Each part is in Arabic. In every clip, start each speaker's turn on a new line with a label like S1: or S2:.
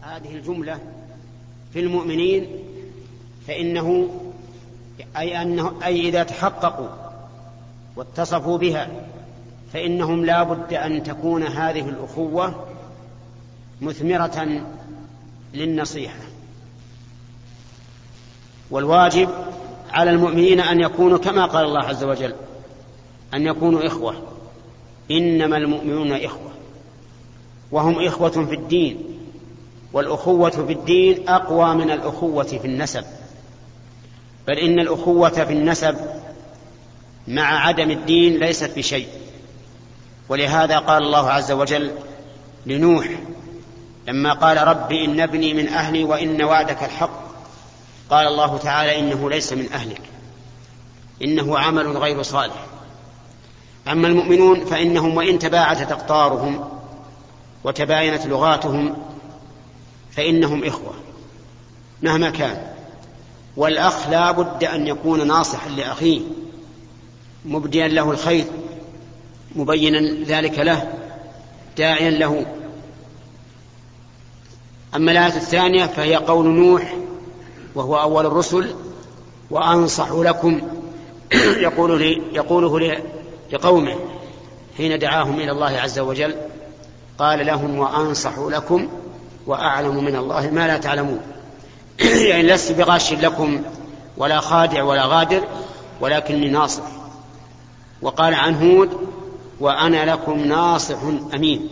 S1: هذه الجملة في المؤمنين فإنه أي أنه أي إذا تحققوا واتصفوا بها فإنهم لا بد أن تكون هذه الأخوة مثمرة للنصيحة. والواجب على المؤمنين أن يكونوا كما قال الله عز وجل أن يكونوا إخوة. إنما المؤمنون إخوة وهم إخوة في الدين. والأخوة في الدين أقوى من الأخوة في النسب. بل إن الأخوة في النسب مع عدم الدين ليست بشيء. ولهذا قال الله عز وجل لنوح لما قال رب إن ابني من أهلي وإن وعدك الحق قال الله تعالى إنه ليس من أهلك إنه عمل غير صالح. أما المؤمنون فإنهم وإن تباعدت أقطارهم وتباينت لغاتهم فإنهم إخوة مهما كان. والأخ لا بد أن يكون ناصحا لأخيه مبديا له الخير مبينا ذلك له داعيا له. أما الآية الثانية فهي قول نوح وهو أول الرسل وأنصح لكم يقول لي يقوله لقومه حين دعاهم إلى الله عز وجل قال لهم وأنصح لكم وأعلم من الله ما لا تعلمون. يعني لست بغاش لكم ولا خادع ولا غادر ولكني ناصح. وقال عن هود وأنا لكم ناصح أمين.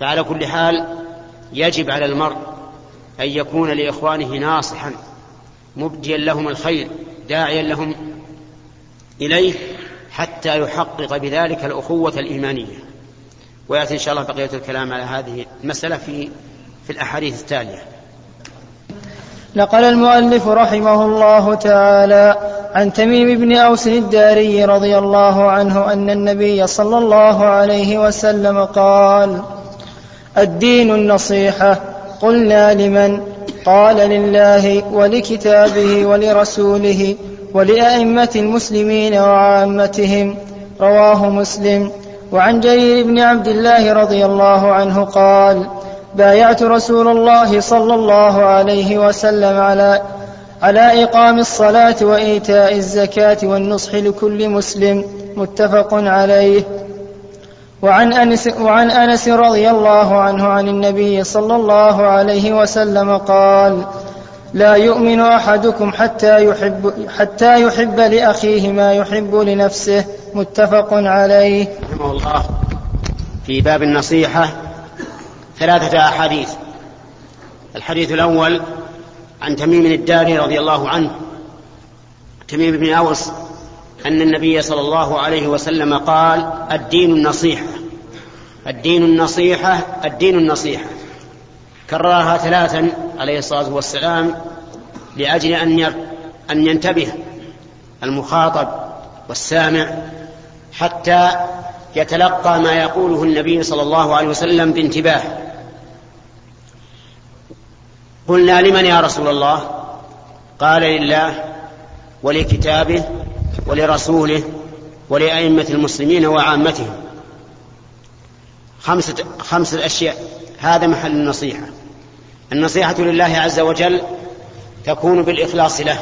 S1: فعلى كل حال يجب على المرء أن يكون لإخوانه ناصحا مبديا لهم الخير داعيا لهم إليه حتى يحقق بذلك الأخوة الإيمانية. ويأتي إن شاء الله بقية الكلام على هذه المسألة في في الأحاديث التالية.
S2: نقل المؤلف رحمه الله تعالى عن تميم بن أوس الداري رضي الله عنه أن النبي صلى الله عليه وسلم قال الدين النصيحة قلنا لمن؟ قال لله ولكتابه ولرسوله ولأئمة المسلمين وعامتهم رواه مسلم. وعن جرير بن عبد الله رضي الله عنه قال بايعت رسول الله صلى الله عليه وسلم على على إقام الصلاة وإيتاء الزكاة والنصح لكل مسلم متفق عليه. وعن أنس, وعن أنس رضي الله عنه عن النبي صلى الله عليه وسلم قال لا يؤمن أحدكم حتى يحب, حتى يحب لأخيه ما يحب لنفسه. متفق عليه.
S1: رحمه الله. في باب النصيحة ثلاثة أحاديث. الحديث الأول عن تميم الداري رضي الله عنه. تميم بن أوس أن النبي صلى الله عليه وسلم قال الدين النصيحة. الدين النصيحة الدين النصيحة. كررها ثلاثا عليه الصلاة والسلام لأجل أن أن ينتبه المخاطب والسامع حتى يتلقى ما يقوله النبي صلى الله عليه وسلم بانتباه. قلنا لمن يا رسول الله؟ قال لله ولكتابه ولرسوله ولأئمة المسلمين وعامتهم. خمسة, خمسة أشياء. هذا محل النصيحة. النصيحة لله عز وجل تكون بالإخلاص له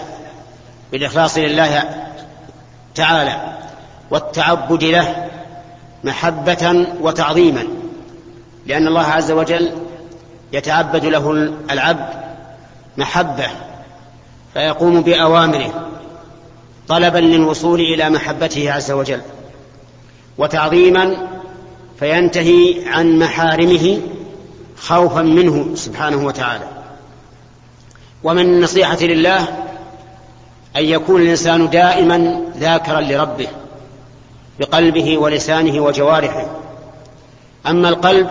S1: بالإخلاص لله تعالى والتعبد له محبة وتعظيما لأن الله عز وجل يتعبد له العبد محبة فيقوم بأوامره طلبا للوصول إلى محبته عز وجل وتعظيما فينتهي عن محارمه خوفا منه سبحانه وتعالى. ومن النصيحة لله أن يكون الإنسان دائما ذاكرا لربه بقلبه ولسانه وجوارحه. أما القلب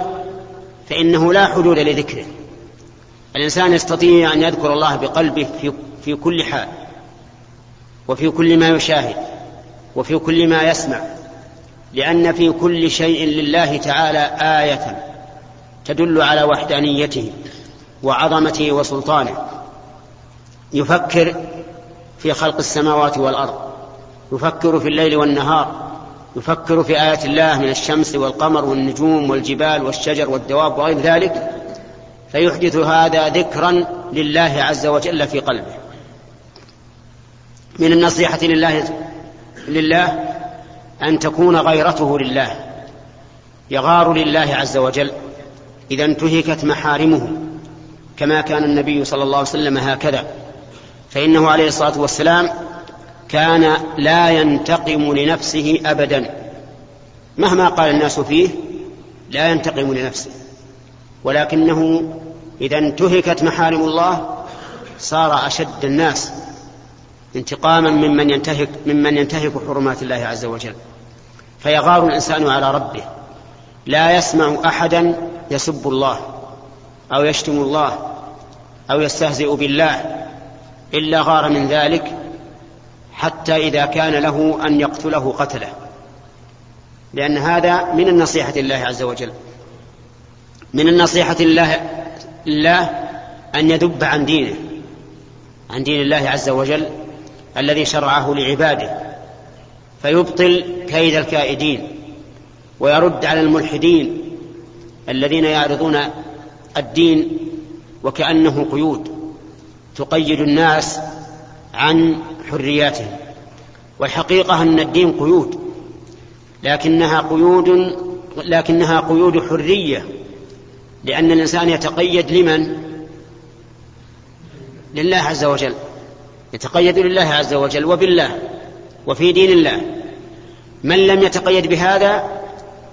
S1: فإنه لا حدود لذكره. الإنسان يستطيع أن يذكر الله بقلبه في, في كل حال وفي كل ما يشاهد وفي كل ما يسمع لأن في كل شيء لله تعالى آية. تدل على وحدانيته وعظمته وسلطانه. يفكر في خلق السماوات والأرض يفكر في الليل والنهار يفكر في آيات الله من الشمس والقمر والنجوم والجبال والشجر والدواب وغير ذلك فيحدث هذا ذكرا لله عز وجل في قلبه. من النصيحة لله لله أن تكون غيرته لله يغار لله عز وجل. إذا انتهكت محارمه كما كان النبي صلى الله عليه وسلم هكذا. فإنه عليه الصلاة والسلام كان لا ينتقم لنفسه أبدا. مهما قال الناس فيه لا ينتقم لنفسه. ولكنه إذا انتهكت محارم الله صار أشد الناس انتقاما ممن ينتهك ممن ينتهك حرمات الله عز وجل. فيغار الإنسان على ربه. لا يسمع أحدا يسب الله أو يشتم الله أو يستهزئ بالله إلا غار من ذلك حتى إذا كان له أن يقتله قتله. لأن هذا من النصيحة لله عز وجل. من النصيحة لله, لله أن يذب عن دينه عن دين الله عز وجل الذي شرعه لعباده. فيبطل كيد الكائدين ويرد على الملحدين الذين يعرضون الدين وكأنه قيود تقيد الناس عن حرياتهم والحقيقة أن الدين قيود لكنها قيود لكنها قيود حرية لأن الإنسان يتقيد لمن؟ لله عز وجل يتقيد لله عز وجل وبالله وفي دين الله من لم يتقيد بهذا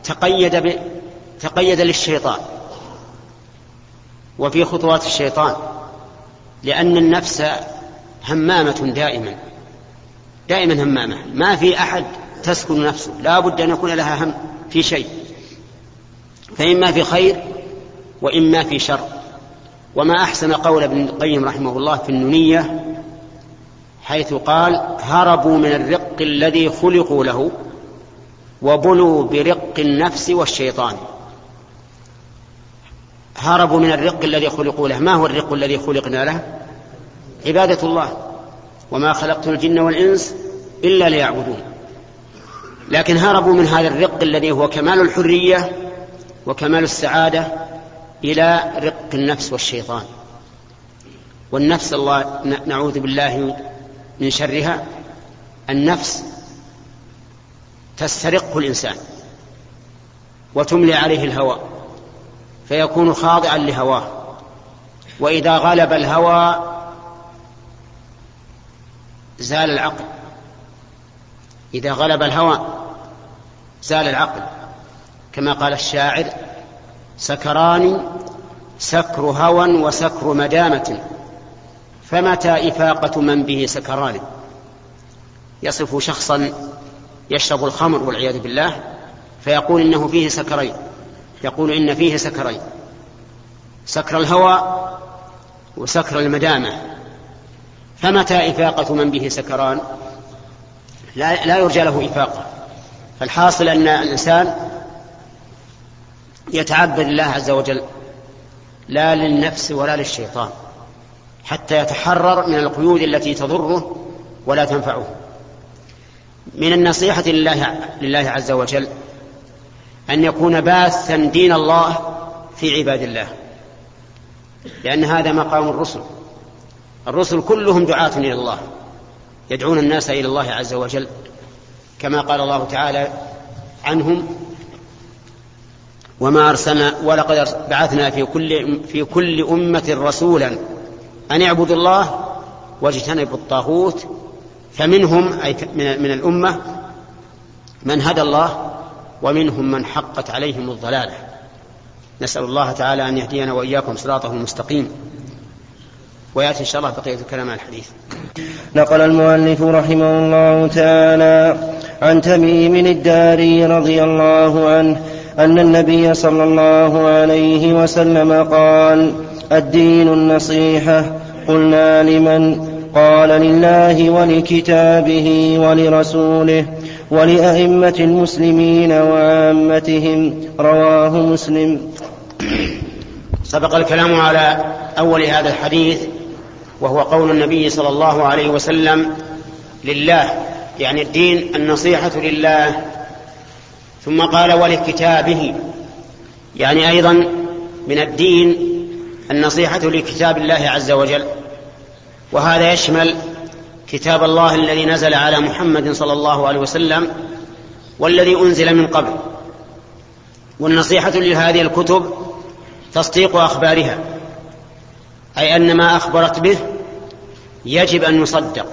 S1: تقيد. تقيد للشيطان وفي خطوات الشيطان لأن النفس همامة دائما دائما همامة ما في أحد تسكن نفسه لا بد أن يكون لها هم في شيء فإما في خير وإما في شر. وما أحسن قول ابن القيم رحمه الله في النونية حيث قال هربوا من الرق الذي خلقوا له وبلوا برق النفس والشيطان. هربوا من الرق الذي خلقوا له. ما هو الرق الذي خلقنا له؟ عبادة الله. وما خلقت الجن والإنس إلا ليعبدون. لكن هربوا من هذا الرق الذي هو كمال الحرية وكمال السعادة إلى رق النفس والشيطان. والنفس الله نعوذ بالله من شرها النفس تسترقه الإنسان وتملي عليه الهوى فيكون خاضعا لهواه. وإذا غلب الهوى زال العقل. إذا غلب الهوى زال العقل. كما قال الشاعر سكران سكر هوى وسكر مدامة فمتى إفاقة من به سكران؟ يصف شخصا يشرب الخمر والعياذ بالله فيقول إنه فيه سكرين. يقول إن فيه سكرين سكر الهوى وسكر المدامة. فمتى إفاقة من به سكران؟ لا, لا يرجى له إفاقة. فالحاصل أن الإنسان يتعبد الله عز وجل لا للنفس ولا للشيطان حتى يتحرر من القيود التي تضره ولا تنفعه. من النصيحة لله, لله عز وجل أن يكون باثا دين الله في عباد الله. لأن هذا مقام الرسل. الرسل كلهم دعاة إلى الله يدعون الناس إلى الله عز وجل كما قال الله تعالى عنهم وما أرسلنا ولقد بعثنا في كل في كل أمة رسولا أن اعبدوا الله واجتنبوا الطاغوت فمنهم أي من الأمة من هدى الله ومنهم من حقت عليهم الضلالة. نسأل الله تعالى أن يهدينا وإياكم صراطه المستقيم. ويأتي إن شاء الله بقية الكلام عن الحديث.
S3: نقل المؤلف رحمه الله تعالى عن تميم الداري رضي الله عنه أن النبي صلى الله عليه وسلم قال الدين النصيحة قلنا لمن؟ قال لله ولكتابه ولرسوله. ولأئمة المسلمين وعامتهم. رواه مسلم.
S1: سبق الكلام على أول هذا الحديث وهو قول النبي صلى الله عليه وسلم لله يعني الدين النصيحة لله. ثم قال ولكتابه يعني أيضا من الدين النصيحة لكتاب الله عز وجل. وهذا يشمل كتاب الله الذي نزل على محمد صلى الله عليه وسلم والذي أنزل من قبل. والنصيحة لهذه الكتب تصديق أخبارها أي أن ما أخبرت به يجب أن يصدق.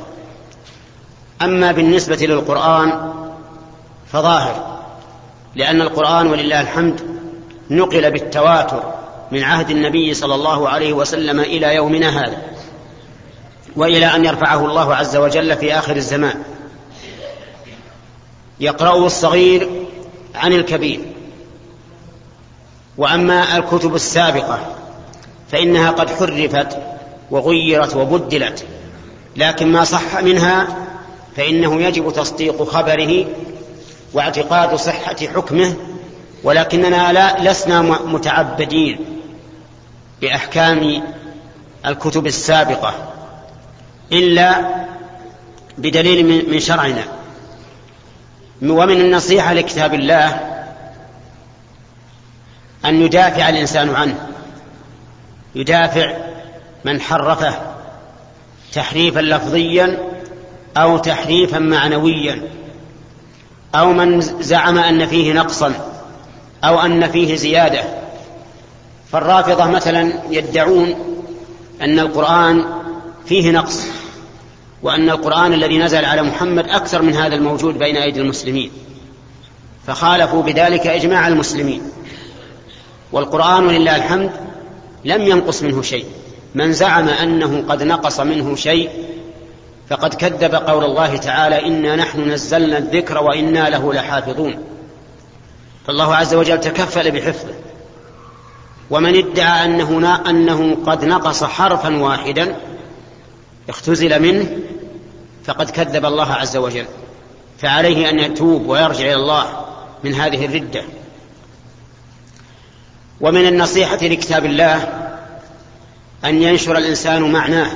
S1: أما بالنسبة للقرآن فظاهر لأن القرآن ولله الحمد نقل بالتواتر من عهد النبي صلى الله عليه وسلم إلى يومنا هذا. وإلى أن يرفعه الله عز وجل في آخر الزمان. يقرأه الصغير عن الكبير. وأما الكتب السابقة فإنها قد حرفت وغيرت وبدلت لكن ما صح منها فإنه يجب تصديق خبره واعتقاد صحة حكمه ولكننا لا لسنا متعبدين بأحكام الكتب السابقة. إلا بدليل من شرعنا. ومن النصيحة لكتاب الله أن يدافع الإنسان عنه. يدافع من حرفه تحريفا لفظيا أو تحريفا معنويا. أو من زعم أن فيه نقصا أو أن فيه زيادة. فالرافضة مثلا يدعون أن القرآن فيه نقص وأن القرآن الذي نزل على محمد أكثر من هذا الموجود بين أيدي المسلمين فخالفوا بذلك إجماع المسلمين. والقرآن ولله الحمد لم ينقص منه شيء من زعم أنه قد نقص منه شيء فقد كذب قول الله تعالى إنا نحن نزلنا الذكر وإنا له لحافظون فالله عز وجل تكفل بحفظه. ومن ادعى أنه أنه قد نقص حرفا واحدا اختزل منه فقد كذب الله عز وجل. فعليه أن يتوب ويرجع إلى الله من هذه الردة. ومن النصيحة لكتاب الله أن ينشر الإنسان معناه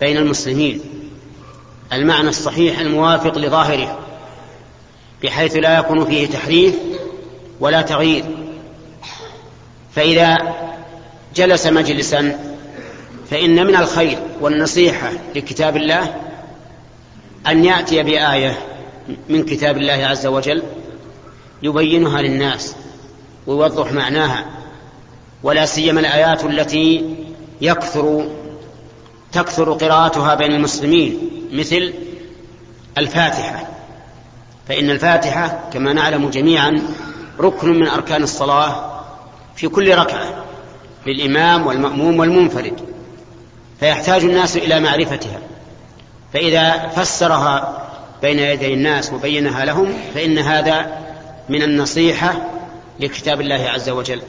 S1: بين المسلمين. المعنى الصحيح الموافق لظاهره بحيث لا يكون فيه تحريف ولا تغيير. فإذا جلس مجلسا فإن من الخير والنصيحة لكتاب الله أن يأتي بآية من كتاب الله عز وجل يبينها للناس ويوضح معناها ولا سيما الآيات التي يكثر تكثر قراءتها بين المسلمين مثل الفاتحة. فإن الفاتحة كما نعلم جميعا ركن من أركان الصلاة في كل ركعة للإمام والمأموم والمنفرد. فيحتاج الناس إلى معرفتها. فإذا فسرها بين يدي الناس وبينها لهم فإن هذا من النصيحة لكتاب الله عز وجل.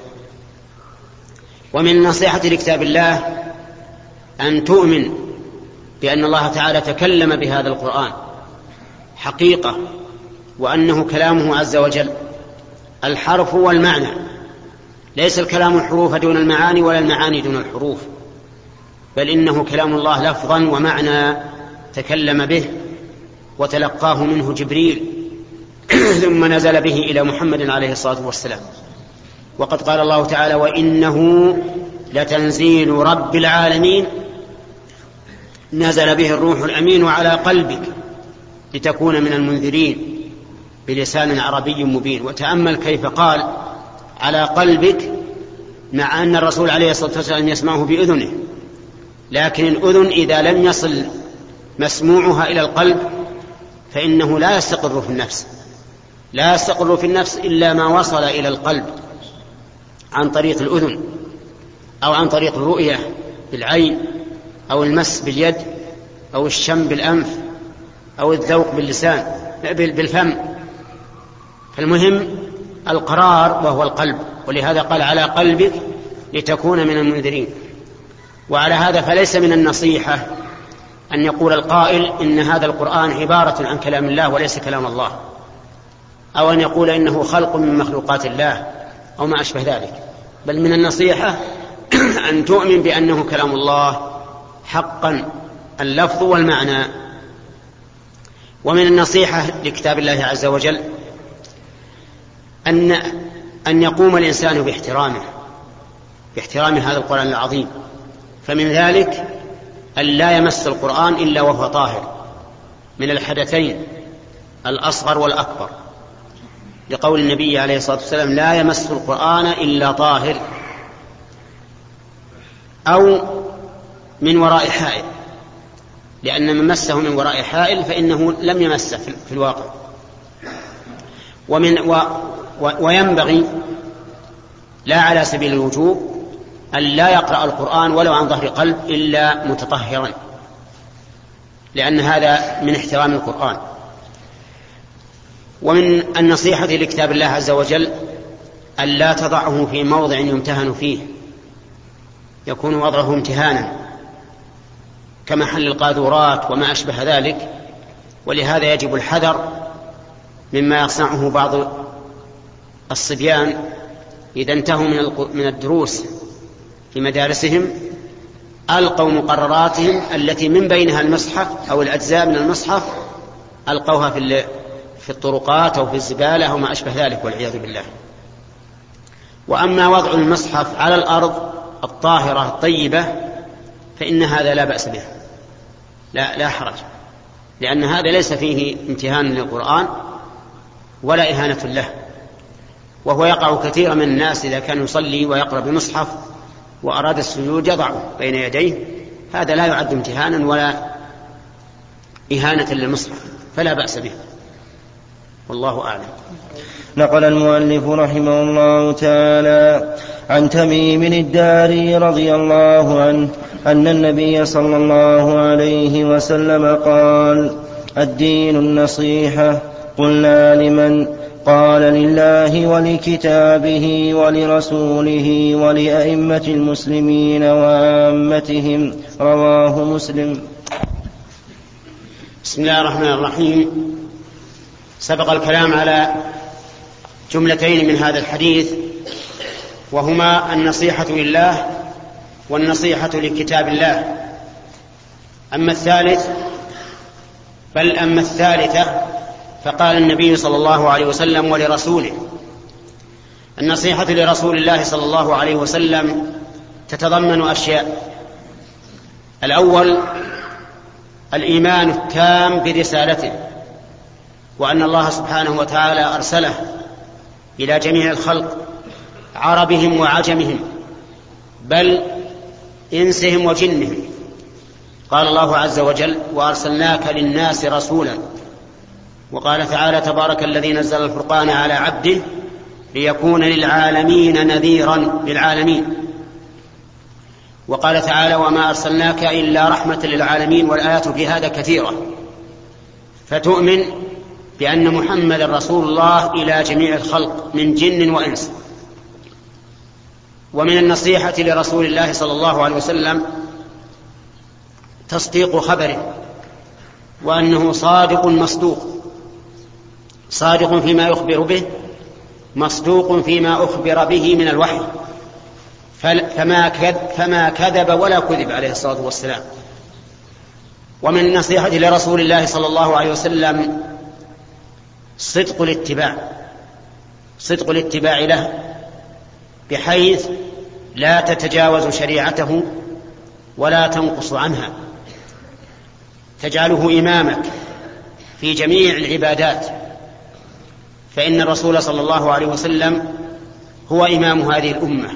S1: ومن النصيحة لكتاب الله أن تؤمن بأن الله تعالى تكلم بهذا القرآن حقيقة وأنه كلامه عز وجل. الحرف والمعنى ليس الكلام الحروف دون المعاني ولا المعاني دون الحروف. بل إنه كلام الله لفظا ومعنى تكلم به وتلقاه منه جبريل ثم نزل به إلى محمد عليه الصلاة والسلام. وقد قال الله تعالى وإنه لتنزيل رب العالمين. نزل به الروح الأمين على قلبك لتكون من المنذرين بلسان عربي مبين. وتأمل كيف قال على قلبك مع أن الرسول عليه الصلاة والسلام يسمعه بأذنه. لكن الأذن إذا لم يصل مسموعها إلى القلب فإنه لا يستقر في النفس لا يستقر في النفس إلا ما وصل إلى القلب عن طريق الأذن أو عن طريق الرؤية بالعين أو المس باليد أو الشم بالأنف أو الذوق باللسان بالفم. فالمهم القرار وهو القلب ولهذا قال على قلبك لتكون من المنذرين. وعلى هذا فليس من النصيحة أن يقول القائل إن هذا القرآن عبارة عن كلام الله وليس كلام الله أو أن يقول إنه خلق من مخلوقات الله أو ما أشبه ذلك. بل من النصيحة أن تؤمن بأنه كلام الله حقا اللفظ والمعنى. ومن النصيحة لكتاب الله عز وجل أن أن يقوم الإنسان باحترامه باحترام هذا القرآن العظيم. فمن ذلك أن لا يمس القرآن إلا وهو طاهر. من الحدثين الأصغر والأكبر. لقول النبي عليه الصلاة والسلام لا يمس القرآن إلا طاهر. أو من وراء حائل. لأن من مسه من وراء حائل فإنه لم يمسه في الواقع. ومن و و وينبغي لا على سبيل الوجوب أن لا يقرأ القرآن ولو عن ظهر قلب إلا متطهرا لأن هذا من احترام القرآن. ومن النصيحة لكتاب الله عز وجل أن لا تضعه في موضع يمتهن فيه. يكون وضعه امتهانا. كمحل القاذورات وما أشبه ذلك. ولهذا يجب الحذر مما يصنعه بعض الصبيان إذا انتهوا من الدروس. في مدارسهم ألقوا مقرراتهم التي من بينها المصحف أو الأجزاء من المصحف ألقوها في في الطرقات أو في الزبالة أو ما أشبه ذلك والعياذ بالله. وأما وضع المصحف على الأرض الطاهرة الطيبة فإن هذا لا بأس به. لا لا حرج. لأن هذا ليس فيه امتهان للقرآن ولا إهانة له. وهو يقع كثيرا من الناس إذا كان يصلي ويقرأ بمصحف وأراد السجود يضعه بين يديه هذا لا يعد امتهانا ولا إهانة للمصحف فلا بأس به. والله أعلم.
S3: نقل المؤلف رحمه الله تعالى عن تميم الداري رضي الله عنه أن النبي صلى الله عليه وسلم قال الدين النصيحة قلنا لمن قال لله ولكتابه ولرسوله ولأئمة المسلمين وعامتهم. رواه مسلم.
S1: بسم الله الرحمن الرحيم. سبق الكلام على جملتين من هذا الحديث وهما النصيحة لله والنصيحة لكتاب الله. أما الثالث بل أما الثالثة فقال النبي صلى الله عليه وسلم ولرسوله النصيحة لرسول الله صلى الله عليه وسلم تتضمن أشياء. الأول الإيمان التام برسالته وأن الله سبحانه وتعالى أرسله إلى جميع الخلق عربهم وعجمهم بل إنسهم وجنهم. قال الله عز وجل وأرسلناك للناس رسولا وقال تعالى تبارك الذي نزل الفرقان على عبده ليكون للعالمين نذيرا للعالمين. وقال تعالى وما أرسلناك إلا رحمة للعالمين والآيات في هذا كثيرة. فتؤمن بأن محمدا رسول الله إلى جميع الخلق من جن وإنس. ومن النصيحة لرسول الله صلى الله عليه وسلم تصديق خبره وأنه صادق مصدوق. صادق فيما يخبر به مصدوق فيما أخبر به من الوحي. فما فما كذب ولا كذب عليه الصلاة والسلام. ومن النصيحة لرسول الله صلى الله عليه وسلم صدق الاتباع. صدق الاتباع له بحيث لا تتجاوز شريعته ولا تنقص عنها. تجعله إمامك في جميع العبادات. فإن الرسول صلى الله عليه وسلم هو إمام هذه الأمة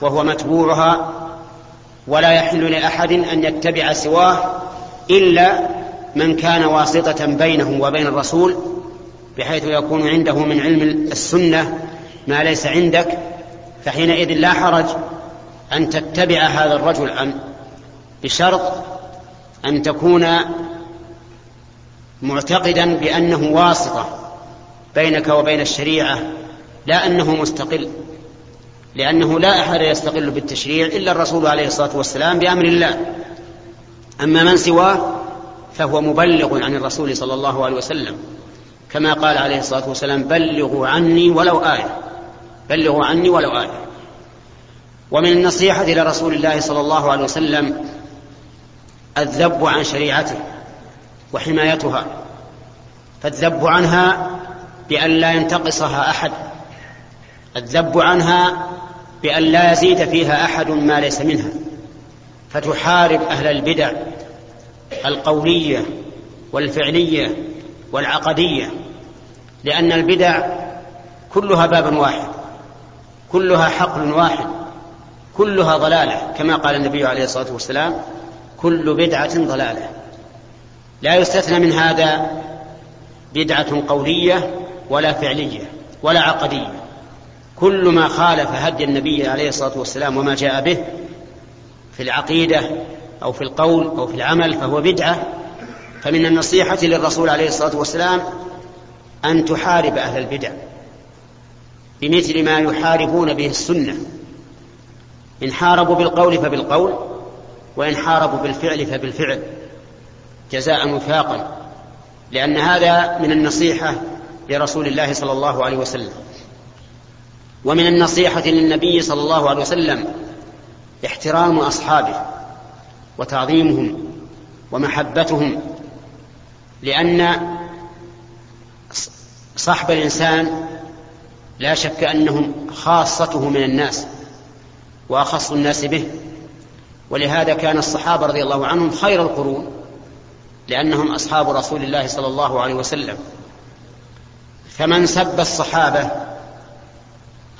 S1: وهو متبوعها ولا يحل لأحد أن يتبع سواه إلا من كان واسطة بينه وبين الرسول بحيث يكون عنده من علم السنة ما ليس عندك فحينئذ لا حرج أن تتبع هذا الرجل عن بشرط أن تكون معتقدا بأنه واسطة. بينك وبين الشريعة لا أنه مستقل لأنه لا أحد يستقل بالتشريع إلا الرسول عليه الصلاة والسلام بأمر الله. أما من سواه فهو مبلغ عن الرسول صلى الله عليه وسلم. كما قال عليه الصلاة والسلام بلغوا عني ولو آية بلغوا عني ولو آية. ومن النصيحة لرسول الله صلى الله عليه وسلم الذب عن شريعته وحمايتها. فالذب عنها بأن لا ينتقصها أحد. الذب عنها بأن لا يزيد فيها أحد ما ليس منها. فتحارب أهل البدع القولية والفعلية والعقدية لأن البدع كلها باب واحد كلها حقل واحد كلها ضلالة كما قال النبي عليه الصلاة والسلام كل بدعة ضلالة. لا يستثنى من هذا بدعة قولية ولا فعلية ولا عقدية. كل ما خالف هدي النبي عليه الصلاة والسلام وما جاء به في العقيدة أو في القول أو في العمل فهو بدعة فمن النصيحة للرسول عليه الصلاة والسلام أن تحارب أهل البدع بمثل ما يحاربون به السنة. إن حاربوا بالقول فبالقول وإن حاربوا بالفعل فبالفعل جزاء وفاقا لأن هذا من النصيحة لرسول الله صلى الله عليه وسلم. ومن النصيحة للنبي صلى الله عليه وسلم احترام أصحابه وتعظيمهم ومحبتهم لأن صحب الإنسان لا شك أنهم خاصته من الناس وأخص الناس به. ولهذا كان الصحابة رضي الله عنهم خير القرون لأنهم أصحاب رسول الله صلى الله عليه وسلم. فمن سب الصحابة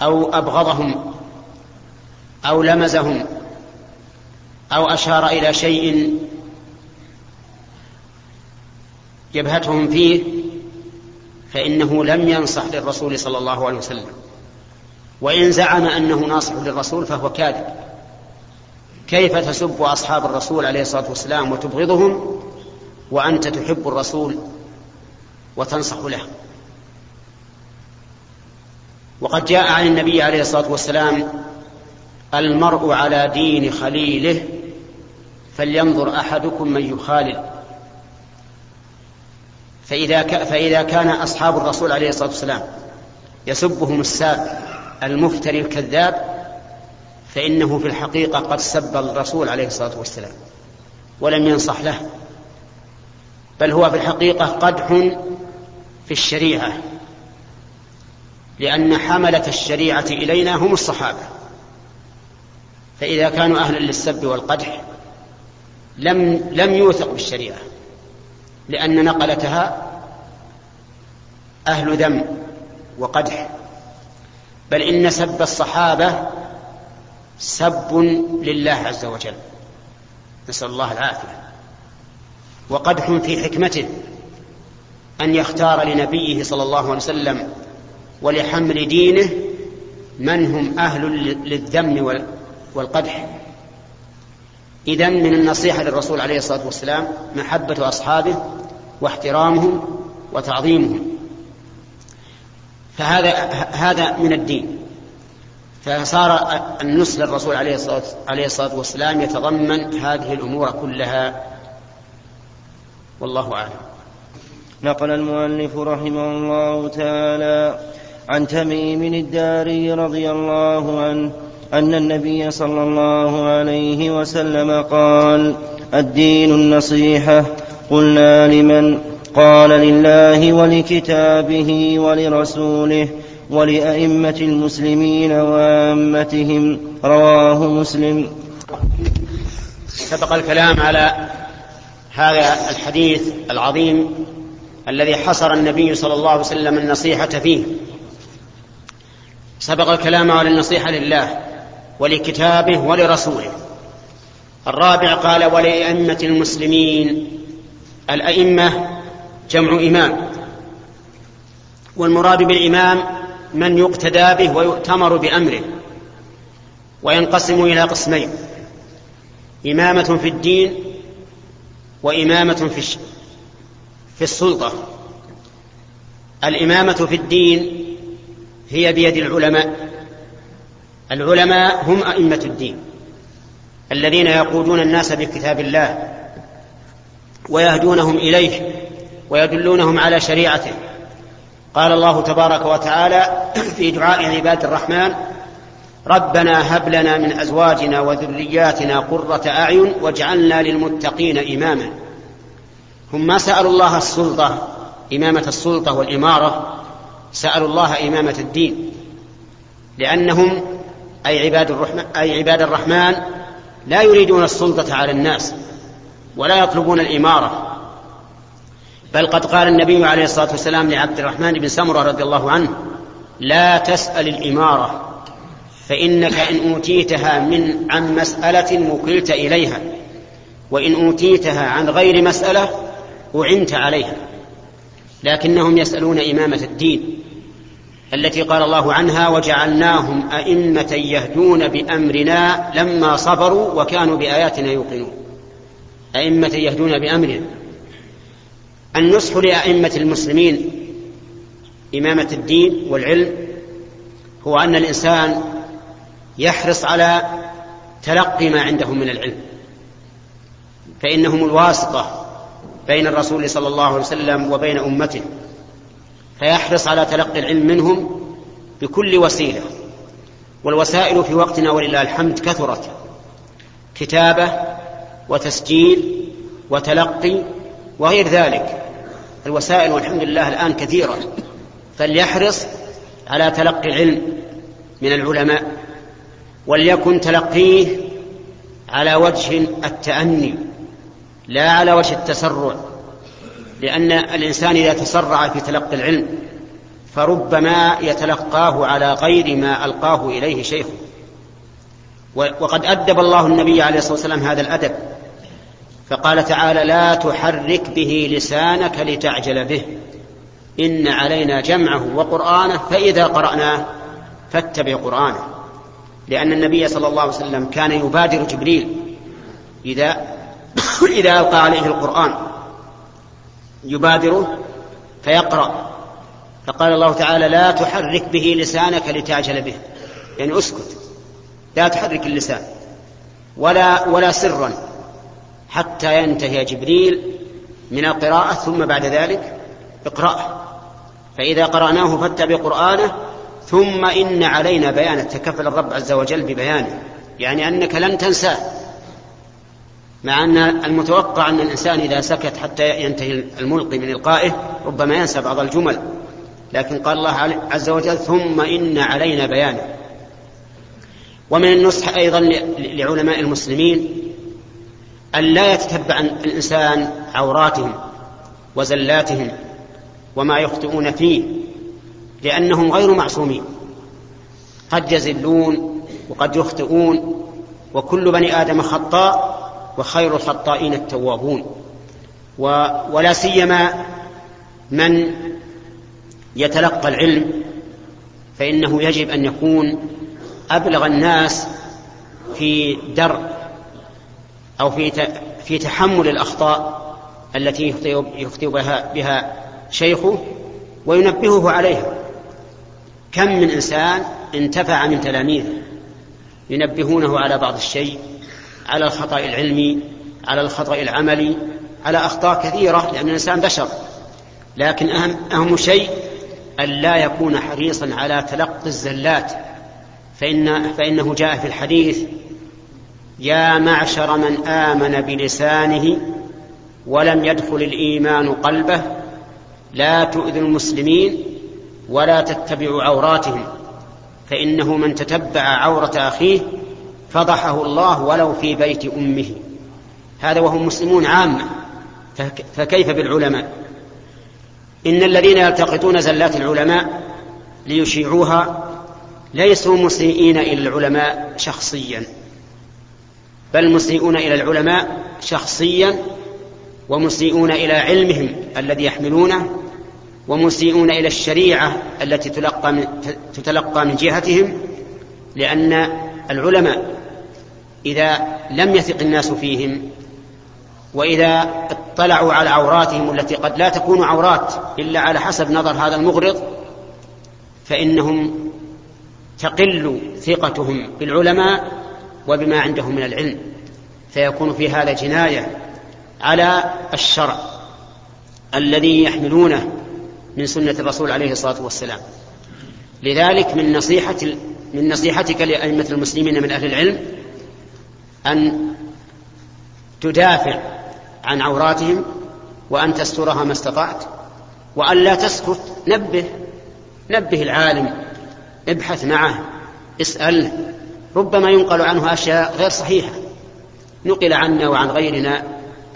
S1: أو أبغضهم أو لمزهم أو أشار إلى شيء جبهتهم فيه فإنه لم ينصح للرسول صلى الله عليه وسلم. وإن زعم أنه ناصح للرسول فهو كاذب. كيف تسب أصحاب الرسول عليه الصلاة والسلام وتبغضهم وأنت تحب الرسول وتنصح له؟ وقد جاء عن النبي عليه الصلاة والسلام المرء على دين خليله فلينظر أحدكم من يخالل. فإذا, فإذا كان أصحاب الرسول عليه الصلاة والسلام يسبهم الساب المفتري الكذاب فإنه في الحقيقة قد سب الرسول عليه الصلاة والسلام ولم ينصح له. بل هو في الحقيقة قدح في الشريعة. لأن حملة الشريعة إلينا هم الصحابة. فإذا كانوا أهلا للسب والقدح لم لم يوثق بالشريعة لأن نقلتها أهل ذم وقدح. بل إن سب الصحابة سب لله عز وجل. نسأل الله العافية. وقدح في حكمته أن يختار لنبيه صلى الله عليه وسلم ولحمل دينه من هم أهل للذم والقدح. إذا من النصيحة للرسول عليه الصلاة والسلام محبة أصحابه واحترامهم وتعظيمهم. فهذا هذا من الدين. فصار النصح للرسول عليه الصلاة, عليه الصلاة والسلام يتضمن هذه الأمور كلها. والله أعلم.
S3: نقل المؤلف رحمه الله تعالى عن تميم الداري رضي الله عنه أن النبي صلى الله عليه وسلم قال الدين النصيحة قلنا لمن قال لله ولكتابه ولرسوله ولأئمة المسلمين وعامتهم رواه مسلم.
S1: سبق الكلام على هذا الحديث العظيم الذي حصر النبي صلى الله عليه وسلم النصيحة فيه. سبق الكلام على النصيحة لله ولكتابه ولرسوله. الرابع قال ولأئمة المسلمين الأئمة جمع إمام. والمراد بالإمام من يقتدى به ويؤتمر بأمره وينقسم إلى قسمين إمامة في الدين وإمامة في في السلطة. الإمامة في الدين هي بيد العلماء. العلماء هم أئمة الدين الذين يقودون الناس بكتاب الله ويهدونهم إليه ويدلونهم على شريعته. قال الله تبارك وتعالى في دعاء عباد الرحمن ربنا هب لنا من أزواجنا وذرياتنا قرة أعين واجعلنا للمتقين إماما. هم ما سالوا الله السلطة إمامة السلطة والإمارة سألوا الله إمامة الدين لأنهم أي عباد الرحمن أي عباد الرحمن لا يريدون السلطة على الناس ولا يطلبون الإمارة. بل قد قال النبي عليه الصلاة والسلام لعبد الرحمن بن سمرة رضي الله عنه لا تسأل الإمارة فإنك إن أوتيتها من عن مسألة وكلت إليها وإن أوتيتها عن غير مسألة أعنت عليها. لكنهم يسألون إمامة الدين. التي قال الله عنها وجعلناهم أئمة يهدون بأمرنا لما صبروا وكانوا بآياتنا يوقنون. أئمة يهدون بأمرنا. النصح لأئمة المسلمين إمامة الدين والعلم هو أن الإنسان يحرص على تلقي ما عندهم من العلم فإنهم الواسطة بين الرسول صلى الله عليه وسلم وبين أمته. فيحرص على تلقي العلم منهم بكل وسيلة. والوسائل في وقتنا ولله الحمد كثرت. كتابة وتسجيل وتلقي وغير ذلك. الوسائل والحمد لله الآن كثيرة. فليحرص على تلقي العلم من العلماء وليكن تلقيه على وجه التأني لا على وجه التسرع. لأن الإنسان إذا تسرع في تلقي العلم فربما يتلقاه على غير ما ألقاه إليه شيخه. وقد أدب الله النبي عليه الصلاة والسلام هذا الأدب. فقال تعالى لا تحرك به لسانك لتعجل به إن علينا جمعه وقرآنه فإذا قرأناه فاتبع قرآنه. لأن النبي صلى الله عليه وسلم كان يبادر جبريل إذا إذا ألقى عليه القرآن. يبادره فيقرأ. فقال الله تعالى لا تحرك به لسانك لتعجل به. يعني اسكت. لا تحرك اللسان. ولا ولا سرا. حتى ينتهي جبريل من القراءة ثم بعد ذلك اقرأه. فإذا قرأناه فاتبع قرآنه ثم إن علينا بيانه تكفل الرب عز وجل ببيانه. يعني أنك لن تنساه. مع أن المتوقع أن الإنسان إذا سكت حتى ينتهي الملقي من إلقائه ربما ينسى بعض الجمل. لكن قال الله عز وجل ثم إن علينا بيانه. ومن النصح أيضا لعلماء المسلمين أن لا يتتبع الإنسان عوراتهم وزلاتهم وما يخطئون فيه لأنهم غير معصومين. قد يزلون وقد يخطئون وكل بني آدم خطاء وخير الخطائين التوابون. ولا سيما من يتلقى العلم فإنه يجب أن يكون أبلغ الناس في درء أو في في تحمل الأخطاء التي يخطئ بها, بها شيخه وينبهه عليها. كم من إنسان انتفع من تلاميذه ينبهونه على بعض الشيء على الخطأ العلمي على الخطأ العملي على أخطاء كثيرة لأن الإنسان بشر. لكن أهم, أهم شيء أن لا يكون حريصا على تلقي الزلات. فإن فإنه جاء في الحديث يا معشر من آمن بلسانه ولم يدخل الإيمان قلبه لا تؤذوا المسلمين ولا تتبعوا عوراتهم فإنه من تتبع عورة أخيه فضحه الله ولو في بيت أمه. هذا وهم مسلمون عامة. فكيف بالعلماء؟ إن الذين يلتقطون زلات العلماء ليشيعوها ليسوا مسيئين إلى العلماء شخصيا. بل مسيئون إلى العلماء شخصيا ومسيئون إلى علمهم الذي يحملونه ومسيئون إلى الشريعة التي تلقى تتلقى من جهتهم لأن العلماء إذا لم يثق الناس فيهم وإذا اطلعوا على عوراتهم التي قد لا تكون عورات إلا على حسب نظر هذا المغرض فإنهم تقل ثقتهم بالعلماء وبما عندهم من العلم فيكون في هذا جناية على الشرع الذي يحملونه من سنة الرسول عليه الصلاة والسلام. لذلك من نصيحة من نصيحتك لأئمة المسلمين من أهل العلم أن تدافع عن عوراتهم وأن تسترها ما استطعت وأن لا تسكت. نبه نبه العالم ابحث معه اسأله ربما ينقل عنه أشياء غير صحيحة. نقل عنا وعن غيرنا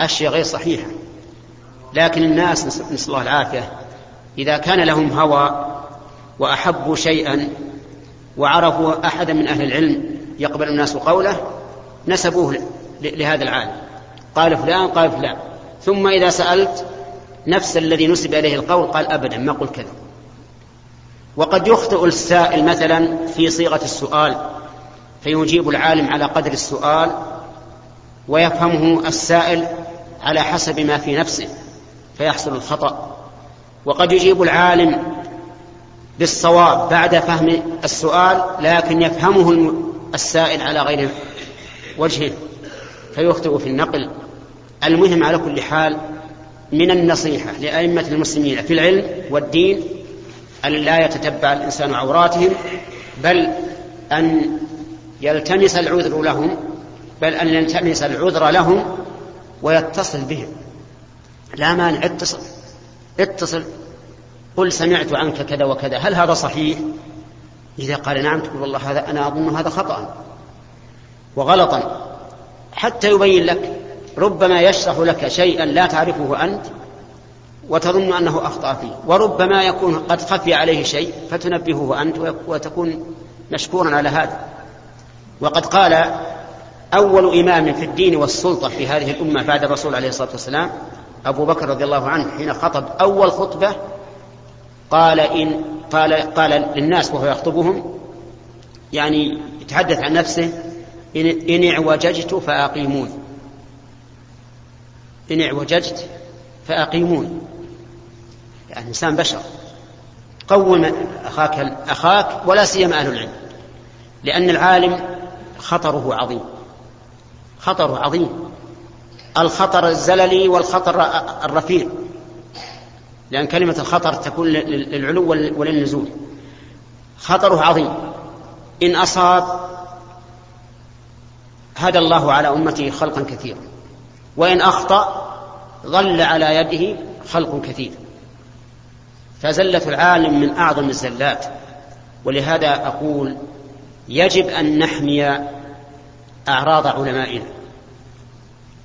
S1: أشياء غير صحيحة. لكن الناس نسأل الله العافية. إذا كان لهم هوى وأحبوا شيئا وعرفوا أحدا من أهل العلم يقبل الناس قوله نسبوه لهذا العالم. قال فلان قال فلان. ثم إذا سألت نفس الذي نسب إليه القول قال أبدا ما قلت كذا. وقد يخطئ السائل مثلا في صيغة السؤال فيجيب العالم على قدر السؤال ويفهمه السائل على حسب ما في نفسه فيحصل الخطأ. وقد يجيب العالم بالصواب بعد فهم السؤال لكن يفهمه السائل على غير وجهه فيخطئ في النقل. المهم على كل حال من النصيحة لأئمة المسلمين في العلم والدين أن لا يتتبع الإنسان عوراتهم بل أن يلتمس العذر لهم بل أن يلتمس العذر لهم ويتصل بهم. لا مانع اتصل اتصل. قل سمعت عنك كذا وكذا هل هذا صحيح؟ إذا قال نعم تقول والله هذا أنا أظن هذا خطأ. وغلطا. حتى يبين لك ربما يشرح لك شيئا لا تعرفه أنت وتظن أنه أخطأ فيه. وربما يكون قد خفي عليه شيء فتنبهه أنت وتكون مشكورا على هذا. وقد قال أول إمام في الدين والسلطة في هذه الأمة بعد الرسول عليه الصلاة والسلام أبو بكر رضي الله عنه حين خطب أول خطبة قال إن قال قال للناس وهو يخطبهم يعني يتحدث عن نفسه إن, اعوججت فأقيمون. إن اعوججت فأقيمون. يعني الإنسان بشر. قوم أخاك أخاك ولا سيما أهل العلم. لأن العالم خطره عظيم. خطره عظيم. الخطر الزللي والخطر الرفيع. لأن كلمة الخطر تكون للعلو وللنزول. خطره عظيم. إن أصاب هدى الله على أمته خلقا كثيرا. وإن أخطأ ظل على يده خلق كثير. فزلة العالم من أعظم الزلات. ولهذا أقول يجب أن نحمي أعراض علمائنا.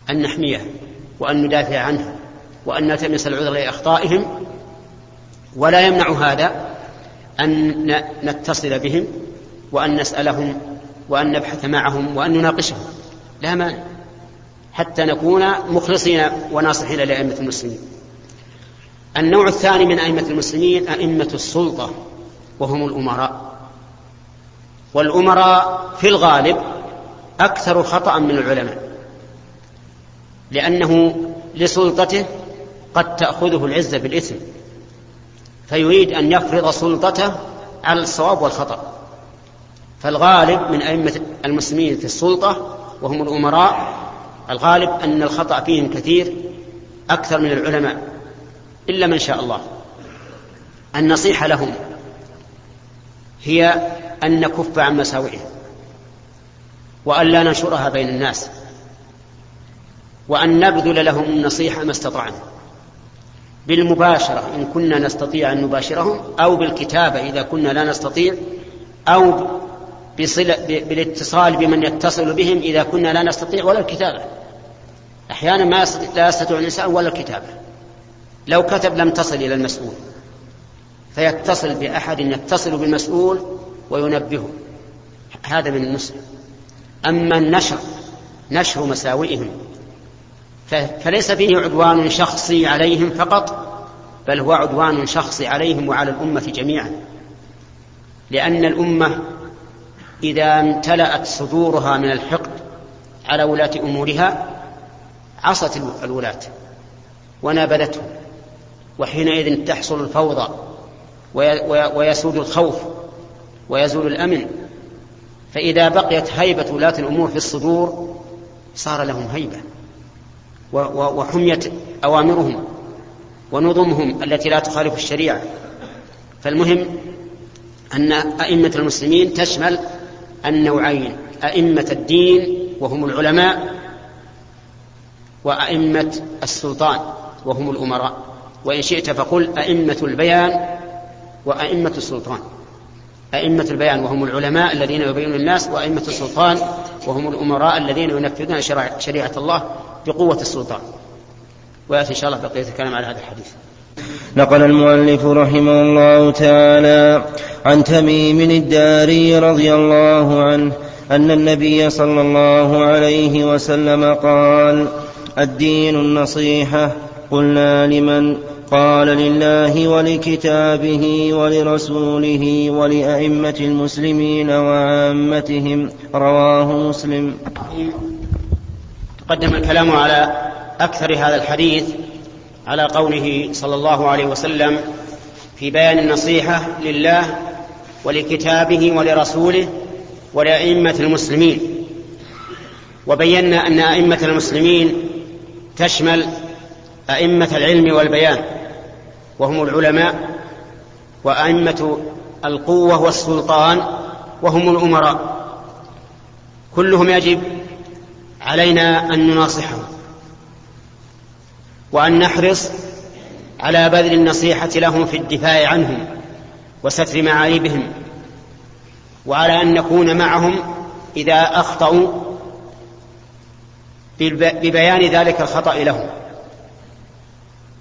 S1: أن نحميها وأن ندافع عنها وأن نلتمس العذر لأخطائهم. ولا يمنع هذا أن نتصل بهم وأن نسألهم وأن نبحث معهم وأن نناقشهم. لا مانع. حتى نكون مخلصين وناصحين لأئمة المسلمين. النوع الثاني من أئمة المسلمين أئمة السلطة وهم الأمراء. والأمراء في الغالب أكثر خطأ من العلماء. لأنه لسلطته قد تأخذه العزة بالإثم فيريد أن يفرض سلطته على الصواب والخطأ. فالغالب من أئمة المسلمين في السلطة وهم الأمراء الغالب أن الخطأ فيهم كثير أكثر من العلماء إلا من شاء الله. النصيحة لهم هي أن نكف عن مساوئهم وأن لا ننشرها بين الناس وأن نبذل لهم النصيحة ما استطعنا. بالمباشرة إن كنا نستطيع أن نباشرهم أو بالكتابة إذا كنا لا نستطيع أو بصلة بالاتصال بمن يتصل بهم إذا كنا لا نستطيع ولا الكتابة. أحيانا ما لا يستطيع الإنسان ولا الكتابة. لو كتب لم تصل إلى المسؤول. فيتصل بأحد يتصل بالمسؤول وينبهه. هذا من المسلم أما النشر نشر مساوئهم. فليس فيه عدوان شخصي عليهم فقط بل هو عدوان شخصي عليهم وعلى الأمة جميعا. لأن الأمة إذا امتلأت صدورها من الحقد على ولاة أمورها عصت الولاة ونابذتهم وحينئذ تحصل الفوضى ويسود الخوف ويزول الأمن. فإذا بقيت هيبة ولاة الأمور في الصدور صار لهم هيبة وحميت أوامرهم ونظمهم التي لا تخالف الشريعة. فالمهم أن أئمة المسلمين تشمل النوعين أئمة الدين وهم العلماء وأئمة السلطان وهم الأمراء. وإن شئت فقل أئمة البيان وأئمة السلطان. أئمة البيان وهم العلماء الذين يبينون الناس وأئمة السلطان وهم الأمراء الذين ينفذون شريعة الله بقوة السلطان. ويأتي إن شاء الله بقية الكلام على هذا الحديث.
S3: نقل المؤلف رحمه الله تعالى عن تميم الداري رضي الله عنه أن النبي صلى الله عليه وسلم قال الدين النصيحة قلنا لمن؟ قال لله ولكتابه ولرسوله ولأئمة المسلمين وعامتهم. رواه مسلم.
S1: تقدم الكلام على أكثر هذا الحديث على قوله صلى الله عليه وسلم في بيان النصيحة لله ولكتابه ولرسوله ولأئمة المسلمين. وبينا أن أئمة المسلمين تشمل أئمة العلم والبيان وهم العلماء وأئمة القوة والسلطان وهم الأمراء. كلهم يجب علينا أن نناصحهم. وأن نحرص على بذل النصيحة لهم في الدفاع عنهم وستر معايبهم وعلى أن نكون معهم إذا أخطأوا ببيان ذلك الخطأ لهم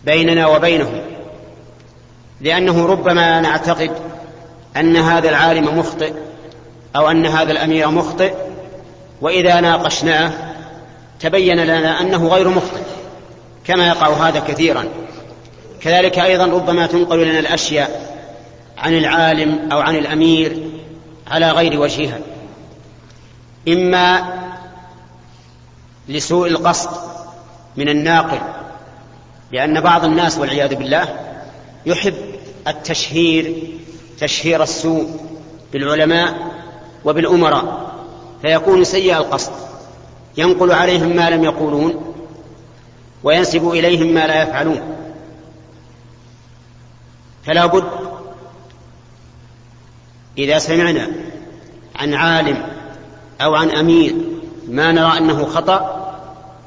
S1: بيننا وبينهم لأنه ربما نعتقد أن هذا العالم مخطئ أو أن هذا الأمير مخطئ وإذا ناقشناه تبين لنا أنه غير مخطئ. كما يقع هذا كثيرا. كذلك أيضا ربما تنقل لنا الأشياء عن العالم أو عن الأمير على غير وجهها. إما لسوء القصد من الناقل لأن بعض الناس والعياذ بالله يحب التشهير تشهير السوء بالعلماء وبالأمراء فيكون سيء القصد ينقل عليهم ما لم يقولون وينسب إليهم ما لا يفعلون. فلا بد إذا سمعنا عن عالم أو عن أمير ما نرى أنه خطأ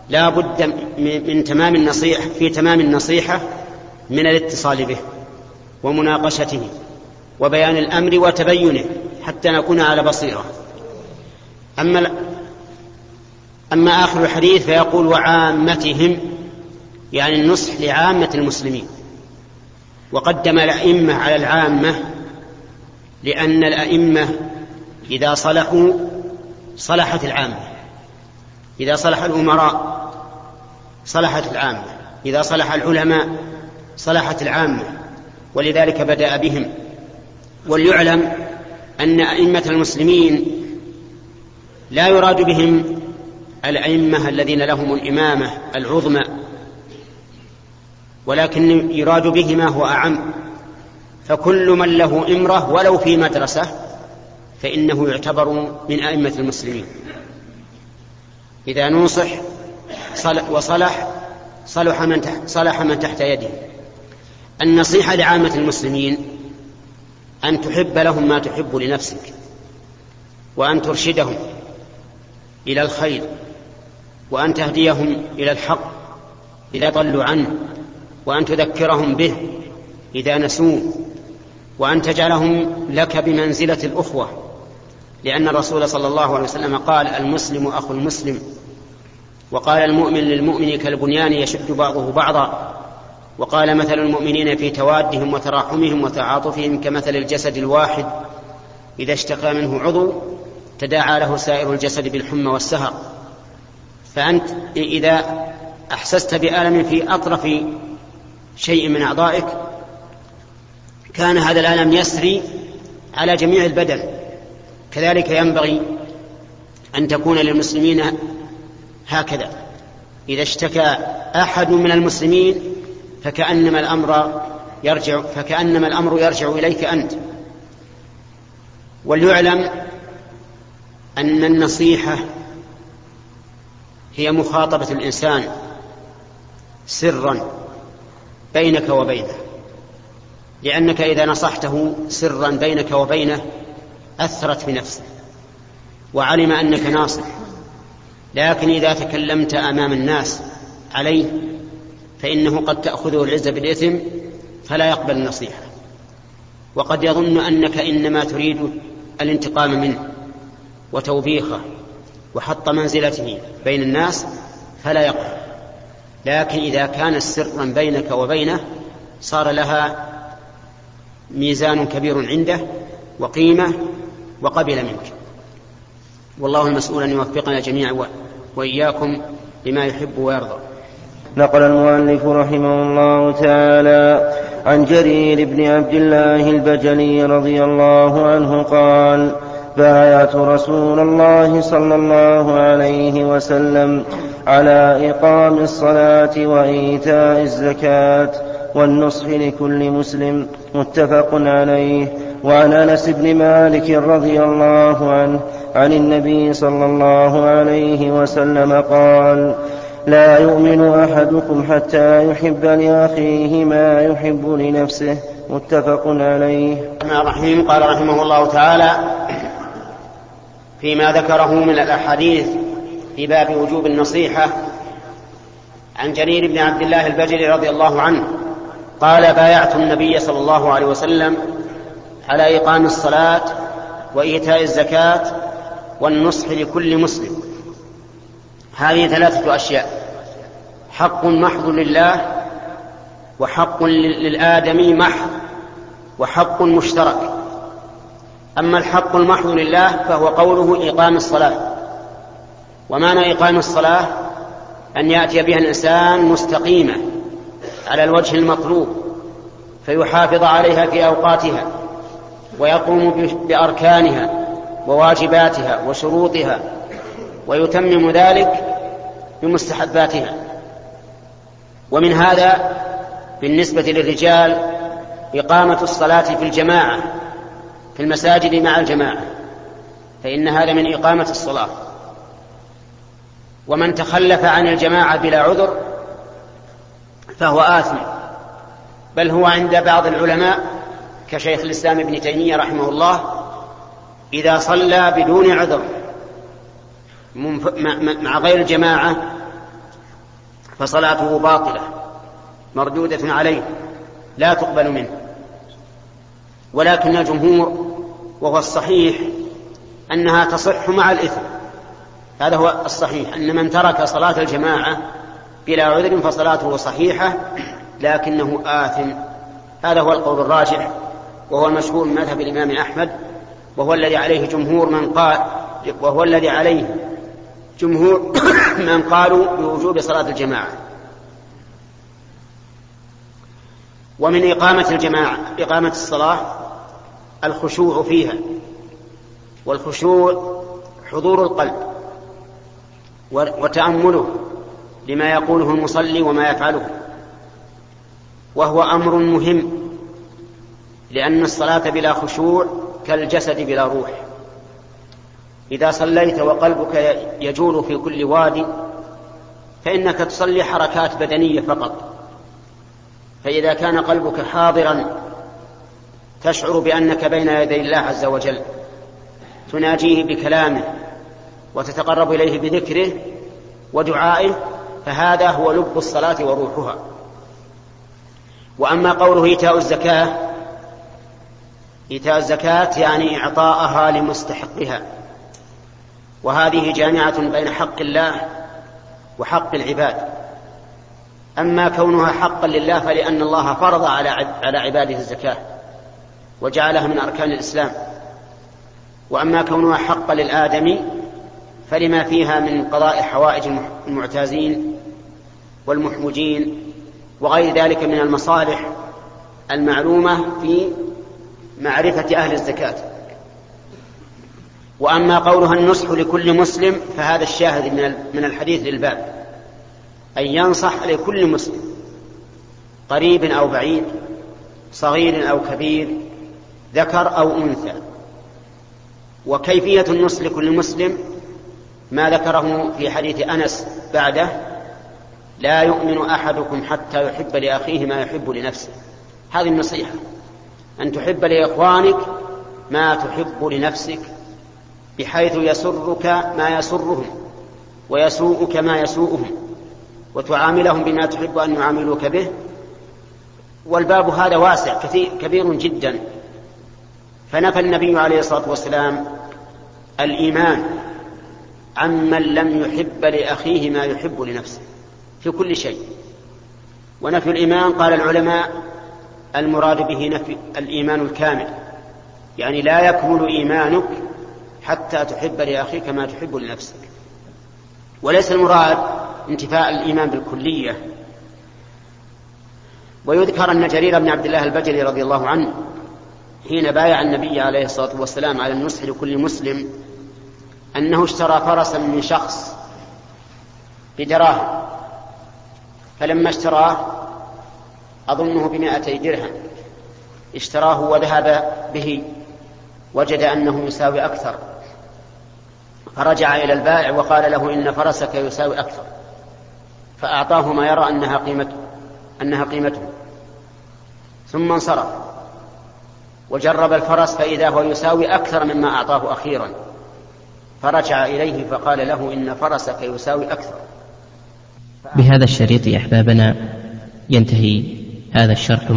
S1: لا بد من تمام النصيحة في تمام النصيحة من الاتصال به ومناقشته وبيان الأمر وتبينه حتى نكون على بصيرة. أما أما آخر الحديث فيقول وعامتهم يعني النصح لعامة المسلمين. وقدم الأئمة على العامة لأن الأئمة إذا صلحوا صلحت العامة. إذا صلح الأمراء صلحت العامة. إذا صلح العلماء صلحت العامة. ولذلك بدأ بهم. وليعلم أن أئمة المسلمين لا يراد بهم الأئمة الذين لهم الإمامة العظمى. ولكن يراد به ما هو أعم. فكل من له إمرة ولو في مدرسة فإنه يعتبر من أئمة المسلمين. إذا نوصح وصلح صلح من تحت صلح من تحت يده. النصيحة لعامة المسلمين أن تحب لهم ما تحب لنفسك وأن ترشدهم إلى الخير وأن تهديهم إلى الحق إذا ضلوا عنه. وأن تذكرهم به إذا نسوه وأن تجعلهم لك بمنزلة الأخوة لأن الرسول صلى الله عليه وسلم قال المسلم أخو المسلم. وقال المؤمن للمؤمن كالبنيان يشد بعضه بعضا. وقال مثل المؤمنين في توادهم وتراحمهم وتعاطفهم كمثل الجسد الواحد. إذا اشتكى منه عضو تداعى له سائر الجسد بالحمى والسهر. فأنت إذا أحسست بألم في أطرف شيء من أعضائك كان هذا الألم يسري على جميع البدن. كذلك ينبغي أن تكون للمسلمين هكذا. إذا اشتكى أحد من المسلمين فكأنما الأمر يرجع فكأنما الأمر يرجع إليك أنت. وليعلم أن النصيحة هي مخاطبة الإنسان سرا. بينك وبينه لأنك إذا نصحته سرا بينك وبينه أثرت في نفسه وعلم أنك ناصح. لكن إذا تكلمت أمام الناس عليه فإنه قد تأخذه العزة بالإثم فلا يقبل النصيحة. وقد يظن أنك إنما تريد الانتقام منه وتوبيخه وحط منزلته بين الناس فلا يقبل. لكن إذا كان سرا بينك وبينه صار لها ميزان كبير عنده وقيمة وقبل منك. والله المسؤول أن يوفقنا جميعا وإياكم لما يحب ويرضى.
S3: نقل المؤلف رحمه الله تعالى عن جرير بن عبد الله البجلي رضي الله عنه قال بايعت رسول الله صلى الله عليه وسلم على إقام الصلاة وإيتاء الزكاة والنصح لكل مسلم متفق عليه. وعن أنس بن مالك رضي الله عنه عن النبي صلى الله عليه وسلم قال لا يؤمن أحدكم حتى يحب لأخيه ما يحب لنفسه. متفق عليه.
S1: الرحمن الرحيم. قال رحمه الله تعالى فيما ذكره من الأحاديث في باب وجوب النصيحة عن جرير بن عبد الله البجلي رضي الله عنه قال بايعت النبي صلى الله عليه وسلم على إقام الصلاة وإيتاء الزكاة والنصح لكل مسلم. هذه ثلاثة أشياء حق محض لله وحق للآدمي محض وحق مشترك. أما الحق المحض لله فهو قوله إقام الصلاة. ومعنى إقام الصلاة أن يأتي بها الإنسان مستقيمة على الوجه المطلوب فيحافظ عليها في أوقاتها ويقوم بأركانها وواجباتها وشروطها ويتمم ذلك بمستحباتها. ومن هذا بالنسبة للرجال إقامة الصلاة في الجماعة في المساجد مع الجماعة فإن هذا من إقامة الصلاة. ومن تخلف عن الجماعة بلا عذر فهو آثم. بل هو عند بعض العلماء كشيخ الإسلام ابن تيمية رحمه الله إذا صلى بدون عذر مع غير الجماعة فصلاته باطلة مردودة عليه لا تقبل منه. ولكن الجمهور وهو الصحيح أنها تصح مع الإثم. هذا هو الصحيح. أن من ترك صلاة الجماعة بلا عذر فصلاته صحيحة لكنه آثم. هذا هو القول الراجح وهو المشهور من مذهب الإمام أحمد وهو الذي عليه جمهور من قال وهو الذي عليه جمهور من قالوا بوجوب صلاة الجماعة. ومن إقامة الجماعة إقامة الصلاة الخشوع فيها. والخشوع حضور القلب وتأمله لما يقوله المصلي وما يفعله. وهو أمر مهم لأن الصلاة بلا خشوع كالجسد بلا روح. إذا صليت وقلبك يجول في كل وادي فإنك تصلي حركات بدنية فقط. فإذا كان قلبك حاضرا تشعر بأنك بين يدي الله عز وجل. تناجيه بكلامه وتتقرب إليه بذكره ودعائه فهذا هو لب الصلاة وروحها. وأما قوله إيتاء الزكاة إيتاء الزكاة يعني إعطاءها لمستحقها. وهذه جامعة بين حق الله وحق العباد. أما كونها حقا لله فلأن الله فرض على عباده الزكاة. وجعلها من أركان الإسلام. وأما كونها حقا للآدمي فلما فيها من قضاء حوائج المعتازين والمحوجين وغير ذلك من المصالح المعلومة في معرفة أهل الزكاة. وأما قولها النصح لكل مسلم فهذا الشاهد من الحديث للباب. أن ينصح لكل مسلم قريب أو بعيد صغير أو كبير ذكر أو أنثى. وكيفية النصح لكل مسلم ما ذكره في حديث أنس بعده لا يؤمن أحدكم حتى يحب لأخيه ما يحب لنفسه. هذه النصيحة. أن تحب لإخوانك ما تحب لنفسك بحيث يسرك ما يسرهم ويسوءك ما يسوءهم وتعاملهم بما تحب أن يعاملوك به. والباب هذا واسع كثير كبير جدا. فنفى النبي عليه الصلاة والسلام الإيمان عمن لم يحب لأخيه ما يحب لنفسه في كل شيء. ونفي الإيمان قال العلماء المراد به نفي الإيمان الكامل يعني لا يكمل إيمانك حتى تحب لأخيك ما تحب لنفسك. وليس المراد انتفاء الإيمان بالكلية. ويذكر أن جرير بن عبد الله البجلي رضي الله عنه حين بايع النبي عليه الصلاة والسلام على النصح لكل مسلم أنه اشترى فرسا من شخص بدراهم فلما اشتراه أظنه بمائتي درهم اشتراه وذهب به وجد أنه يساوي أكثر فرجع إلى البائع وقال له إن فرسك يساوي أكثر فأعطاه ما يرى أنها قيمته أنها قيمته ثم انصرف. وجرب الفرس فإذا هو يساوي أكثر مما أعطاه أخيرا. فرجع إليه فقال له إن فرسك يساوي أكثر.
S4: بهذا الشريط أحبابنا ينتهي هذا الشرح.